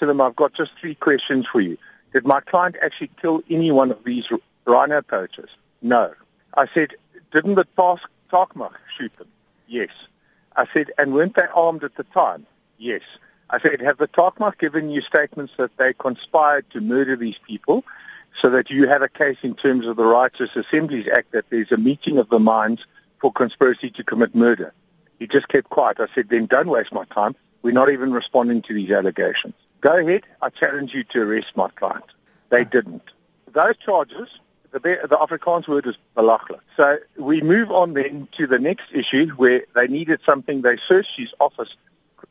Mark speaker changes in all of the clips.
Speaker 1: Then I've got just three questions for you. Did my client actually kill any one of these rhino poachers? No. I said, didn't the task Takmak shoot them? Yes. I said, and weren't they armed at the time? Yes. I said, have the Takmak given you statements that they conspired to murder these people so that you have a case in terms of the Riotous Assemblies Act that there's a meeting of the minds for conspiracy to commit murder? He just kept quiet. I said, then don't waste my time. We're not even responding to these allegations. Go ahead. I challenge you to arrest my client. They didn't. Those charges, the, the Afrikaans word is belachelijk. So we move on then to the next issue where they needed something. They searched his office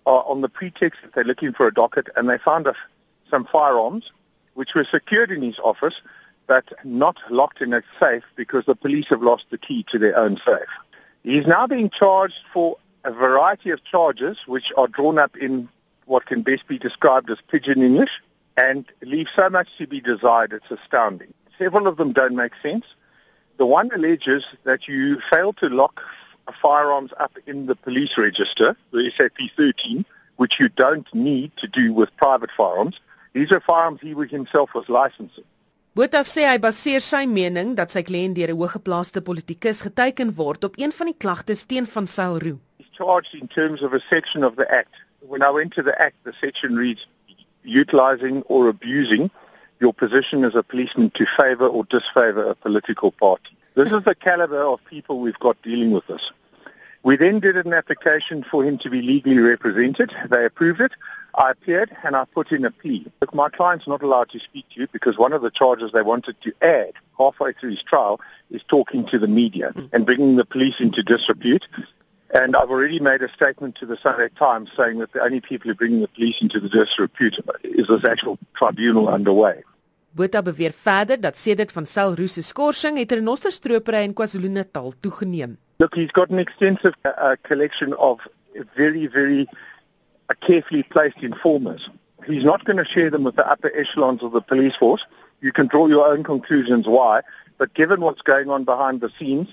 Speaker 1: uh, on the pretext that they're looking for a docket and they found a, some firearms which were secured in his office but not locked in a safe because the police have lost the key to their own safe. He's now being charged for a variety of charges which are drawn up in what can best be described as pidgin English and leave so much to be desired it's astounding. Several of them don't make sense. The one alleges that you failed to lock firearms up in the police register, the SAP 13, which you don't need to do with private firearms. These are firearms he himself was licensing.
Speaker 2: Botha sê hy baseer sy mening dat sy kliënt deur 'n hoëgeplaaste politikus geteken word op een van die klagtes teen van Sail Roo.
Speaker 1: He's charged in terms of a section of the act. When I went to the act, the section reads utilizing or abusing your position as a policeman to favor or disfavor a political party. This is the caliber of people we've got dealing with us. We then did an application for him to be legally represented. They approved it. I appeared and I put in a plea. Look, my client's not allowed to speak to you because one of the charges they wanted to add halfway through his trial is talking to the media mm. and bringing the police into disrepute. And I've already made a statement to the Sunday Times saying that the only people who are bringing the police into the disrepute is this actual tribunal underway.
Speaker 2: Botha beweer verder dat sedert van Sel Roos se skorsing het renosterstropery in KwaZulu-Natal toegeneem.
Speaker 1: Look, he's got an extensive uh, collection of very, very uh, carefully placed informers. He's not going to share them with the upper echelons of the police force. You can draw your own conclusions why, but given what's going on behind the scenes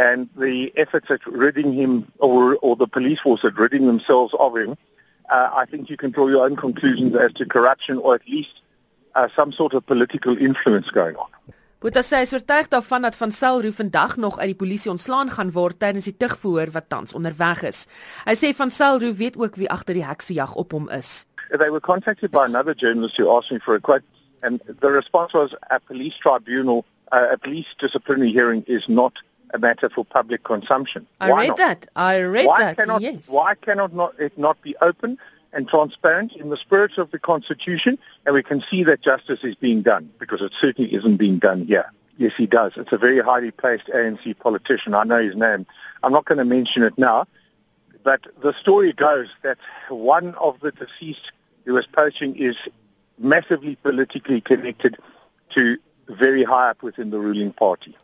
Speaker 1: and the efforts at ridding him or, or the police force at ridding themselves of him, uh, I think you can draw your own conclusions as to corruption or at least uh, some sort of political influence going on.
Speaker 2: Botha sê hy is oortuig daarvan dat van Selroo vandag nog uit die polisie ontslaan gaan word tydens die tugverhoor wat tans onderweg is. Hy sê van Selroo weet ook wie agter die heksejag op hom is.
Speaker 1: They were contacted by another journalist who asked me for a quote and the response was a police tribunal uh, a police disciplinary hearing is not a matter for public consumption.
Speaker 2: I why read not? that. I read
Speaker 1: why
Speaker 2: that.
Speaker 1: Cannot,
Speaker 2: yes.
Speaker 1: Why cannot not it not be open and transparent in the spirit of the Constitution, and we can see that justice is being done, because it certainly isn't being done here. Yes, he does. It's a very highly placed ANC politician. I know his name. I'm not going to mention it now, but the story goes that one of the deceased who was poaching is massively politically connected to very high up within the ruling party.